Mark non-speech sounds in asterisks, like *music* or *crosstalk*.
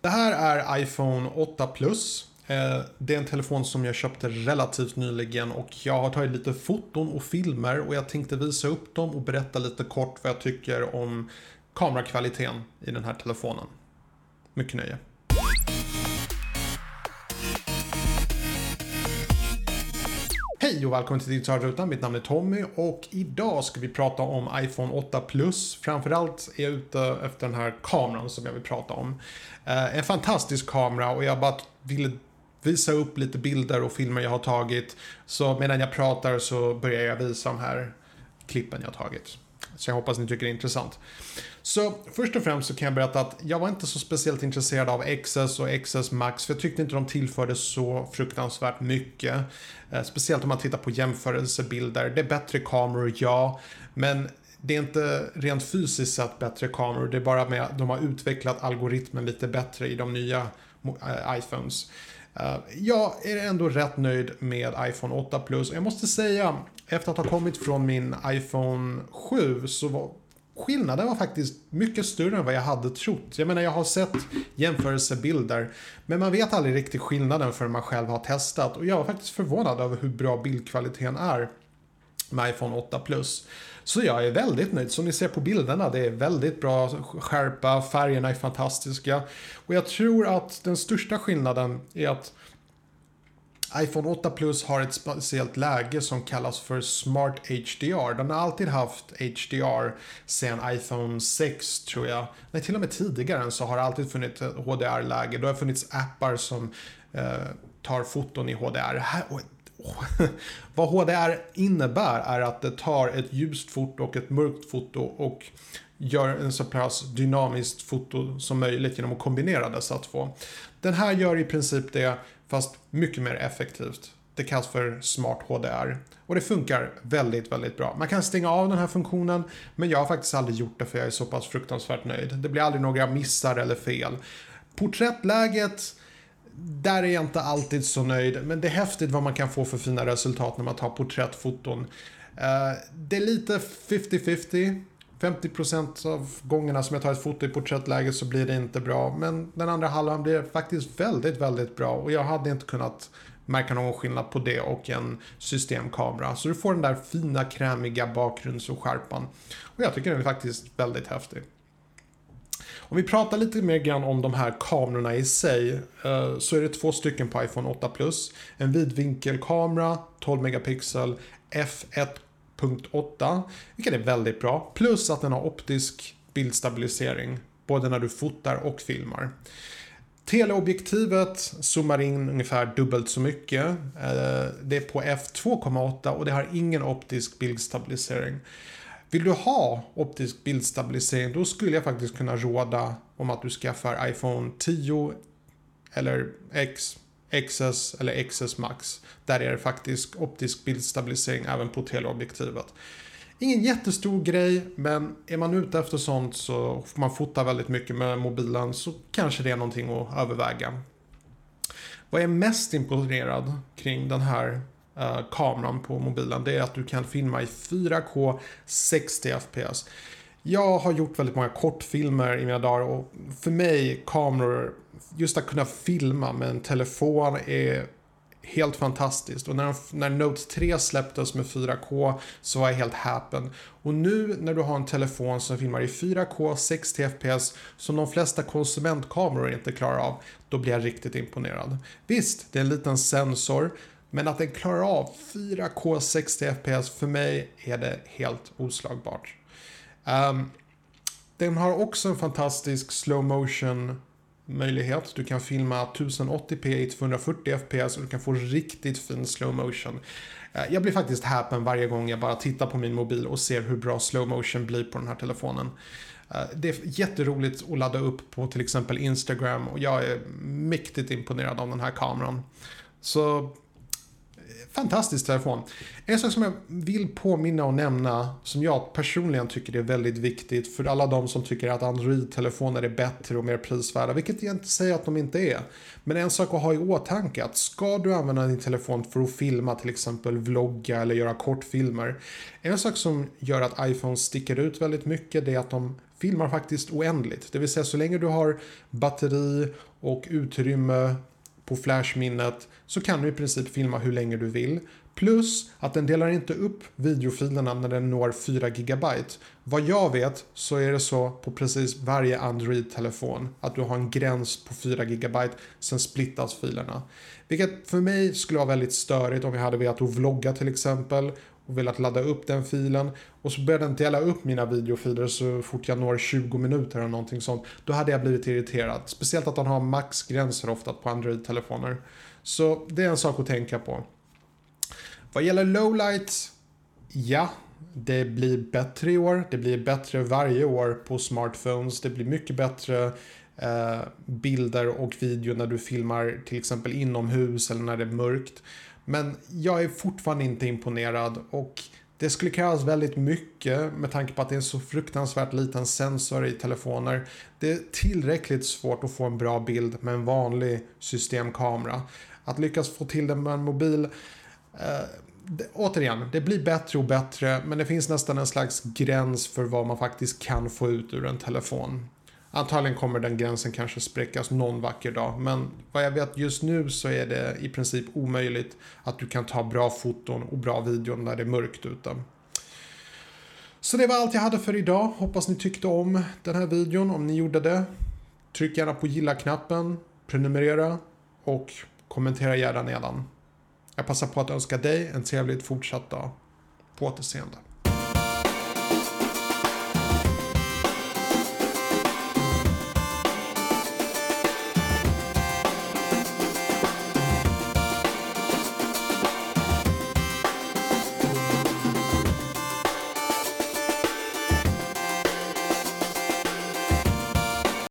Det här är iPhone 8 Plus. Eh, det är en telefon som jag köpte relativt nyligen och jag har tagit lite foton och filmer och jag tänkte visa upp dem och berätta lite kort vad jag tycker om kamerakvaliteten i den här telefonen. Mycket nöje. Hej och välkommen till Digitalrutan, mitt namn är Tommy och idag ska vi prata om iPhone 8 Plus. Framförallt är jag ute efter den här kameran som jag vill prata om. Eh, en fantastisk kamera och jag bara ville visa upp lite bilder och filmer jag har tagit. Så medan jag pratar så börjar jag visa de här klippen jag har tagit. Så jag hoppas ni tycker det är intressant. Så först och främst så kan jag berätta att jag var inte så speciellt intresserad av XS och XS Max för jag tyckte inte de tillförde så fruktansvärt mycket. Eh, speciellt om man tittar på jämförelsebilder. Det är bättre kameror, ja. Men det är inte rent fysiskt sett bättre kameror. Det är bara med att de har utvecklat algoritmen lite bättre i de nya äh, iPhones. Eh, jag är ändå rätt nöjd med iPhone 8 Plus. Jag måste säga, efter att ha kommit från min iPhone 7 så var skillnaden var faktiskt mycket större än vad jag hade trott. Jag menar, jag har sett jämförelsebilder, men man vet aldrig riktigt skillnaden förrän man själv har testat. Och jag var faktiskt förvånad över hur bra bildkvaliteten är med iPhone 8 Plus. Så jag är väldigt nöjd. Som ni ser på bilderna, det är väldigt bra skärpa, färgerna är fantastiska. Och jag tror att den största skillnaden är att iPhone 8 Plus har ett speciellt läge som kallas för Smart HDR. Den har alltid haft HDR sedan iPhone 6 tror jag. Nej, till och med tidigare så har det alltid funnits HDR-läge. Det har funnits appar som eh, tar foton i HDR. *laughs* Vad HDR innebär är att det tar ett ljust foto och ett mörkt foto och gör en så pass dynamiskt foto som möjligt genom att kombinera dessa två. Den här gör i princip det fast mycket mer effektivt. Det kallas för Smart HDR och det funkar väldigt, väldigt bra. Man kan stänga av den här funktionen, men jag har faktiskt aldrig gjort det för jag är så pass fruktansvärt nöjd. Det blir aldrig några missar eller fel. Porträttläget, där är jag inte alltid så nöjd, men det är häftigt vad man kan få för fina resultat när man tar porträttfoton. Uh, det är lite 50-50. 50% av gångerna som jag tar ett foto i porträttläge så blir det inte bra. Men den andra halvan blir faktiskt väldigt, väldigt bra. Och jag hade inte kunnat märka någon skillnad på det och en systemkamera. Så du får den där fina krämiga bakgrunds och skärpan. Och jag tycker den är faktiskt väldigt häftig. Om vi pratar lite mer grann om de här kamerorna i sig eh, så är det två stycken på iPhone 8 Plus. En vidvinkelkamera, 12 megapixel, F1.8, vilket är väldigt bra. Plus att den har optisk bildstabilisering, både när du fotar och filmar. Teleobjektivet zoomar in ungefär dubbelt så mycket. Eh, det är på f2,8 och det har ingen optisk bildstabilisering. Vill du ha optisk bildstabilisering då skulle jag faktiskt kunna råda om att du skaffar iPhone 10 eller X XS eller XS Max. Där är det faktiskt optisk bildstabilisering även på teleobjektivet. Ingen jättestor grej, men är man ute efter sånt så får man fota väldigt mycket med mobilen så kanske det är någonting att överväga. Vad jag är mest imponerad kring den här eh, kameran på mobilen det är att du kan filma i 4K 60 FPS. Jag har gjort väldigt många kortfilmer i mina dagar och för mig kameror just att kunna filma med en telefon är helt fantastiskt. Och när, när Note 3 släpptes med 4K så var jag helt häpen. Och nu när du har en telefon som filmar i 4K 60 FPS som de flesta konsumentkameror inte klarar av, då blir jag riktigt imponerad. Visst, det är en liten sensor, men att den klarar av 4K 60 FPS för mig är det helt oslagbart. Um, den har också en fantastisk slow motion möjlighet. Du kan filma 1080p i 240 fps och du kan få riktigt fin slow motion. Eh, jag blir faktiskt häpen varje gång jag bara tittar på min mobil och ser hur bra slow motion blir på den här telefonen. Eh, det är jätteroligt att ladda upp på till exempel Instagram och jag är mäktigt imponerad av den här kameran. Så fantastisk telefon. En sak som jag vill påminna och nämna, som jag personligen tycker är väldigt viktigt för alla de som tycker att Android-telefoner är bättre och mer prisvärda, vilket jag inte säger att de inte är. Men en sak att ha i åtanke att ska du använda din telefon för att filma till exempel vlogga eller göra kortfilmer. En sak som gör att iPhone sticker ut väldigt mycket det är att de filmar faktiskt oändligt. Det vill säga så länge du har batteri och utrymme på flashminnet så kan du i princip filma hur länge du vill. Plus att den delar inte upp videofilerna när den når 4 GB. Vad jag vet så är det så på precis varje Android-telefon att du har en gräns på 4 GB, sen splittas filerna. Vilket för mig skulle vara väldigt störigt om jag hade velat vlogga till exempel och velat ladda upp den filen och så började den dela upp mina videofiler så fort jag når 20 minuter eller någonting sånt. Då hade jag blivit irriterad. Speciellt att den har maxgränser ofta på Android-telefoner. Så det är en sak att tänka på. Vad gäller lowlights, ja, det blir bättre i år. Det blir bättre varje år på smartphones. Det blir mycket bättre eh, bilder och video när du filmar till exempel inomhus eller när det är mörkt. Men jag är fortfarande inte imponerad och det skulle krävas väldigt mycket med tanke på att det är en så fruktansvärt liten sensor i telefoner. Det är tillräckligt svårt att få en bra bild med en vanlig systemkamera. Att lyckas få till det med en mobil eh, det, återigen, det blir bättre och bättre men det finns nästan en slags gräns för vad man faktiskt kan få ut ur en telefon. Antagligen kommer den gränsen kanske spräckas någon vacker dag men vad jag vet just nu så är det i princip omöjligt att du kan ta bra foton och bra videon när det är mörkt ute. Så det var allt jag hade för idag. Hoppas ni tyckte om den här videon. Om ni gjorde det, tryck gärna på gilla-knappen, prenumerera och kommentera gärna nedan. Jag passar på att önska dig en trevlig fortsatt dag. På återseende.